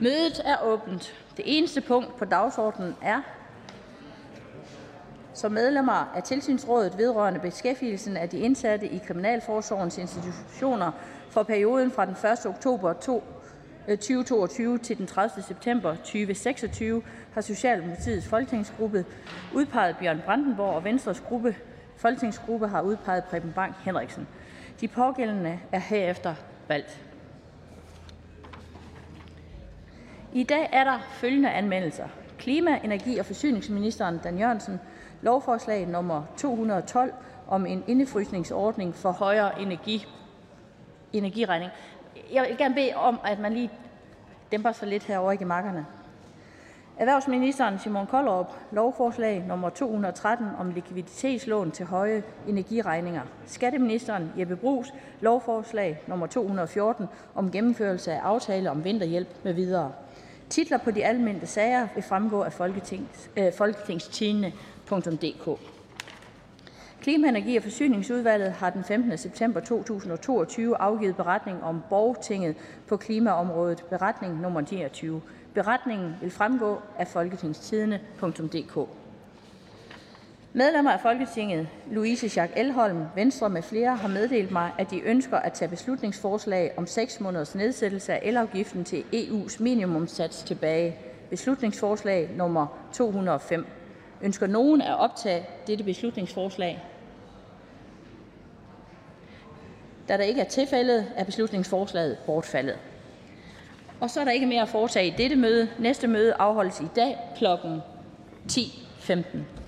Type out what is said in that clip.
Mødet er åbent. Det eneste punkt på dagsordenen er som medlemmer af Tilsynsrådet vedrørende beskæftigelsen af de indsatte i Kriminalforsorgens institutioner for perioden fra den 1. oktober 2022 øh, til den 30. september 2026 har Socialdemokratiets folketingsgruppe udpeget Bjørn Brandenborg, og Venstres gruppe, folketingsgruppe har udpeget Preben Bang Henriksen. De pågældende er herefter valgt. I dag er der følgende anmeldelser. Klima-, energi- og forsyningsministeren Dan Jørgensen lovforslag nummer 212 om en indefrysningsordning for højere energi, energiregning. Jeg vil gerne bede om, at man lige dæmper sig lidt herovre i gemakkerne. Erhvervsministeren Simon Koldrup, lovforslag nummer 213 om likviditetslån til høje energiregninger. Skatteministeren Jeppe Brugs lovforslag nummer 214 om gennemførelse af aftale om vinterhjælp med videre. Titler på de almindelige sager vil fremgå af Folketings, øh, folketingstidende.dk. Klima-, energi- og forsyningsudvalget har den 15. september 2022 afgivet beretning om borgtinget på klimaområdet, beretning nummer 29. Beretningen vil fremgå af folketingstidende.dk. Medlemmer af Folketinget Louise Schack Elholm, Venstre med flere, har meddelt mig, at de ønsker at tage beslutningsforslag om 6 måneders nedsættelse af elafgiften til EU's minimumssats tilbage. Beslutningsforslag nummer 205. Ønsker nogen at optage dette beslutningsforslag? Da der ikke er tilfældet, er beslutningsforslaget bortfaldet. Og så er der ikke mere at foretage i dette møde. Næste møde afholdes i dag kl. 10.15.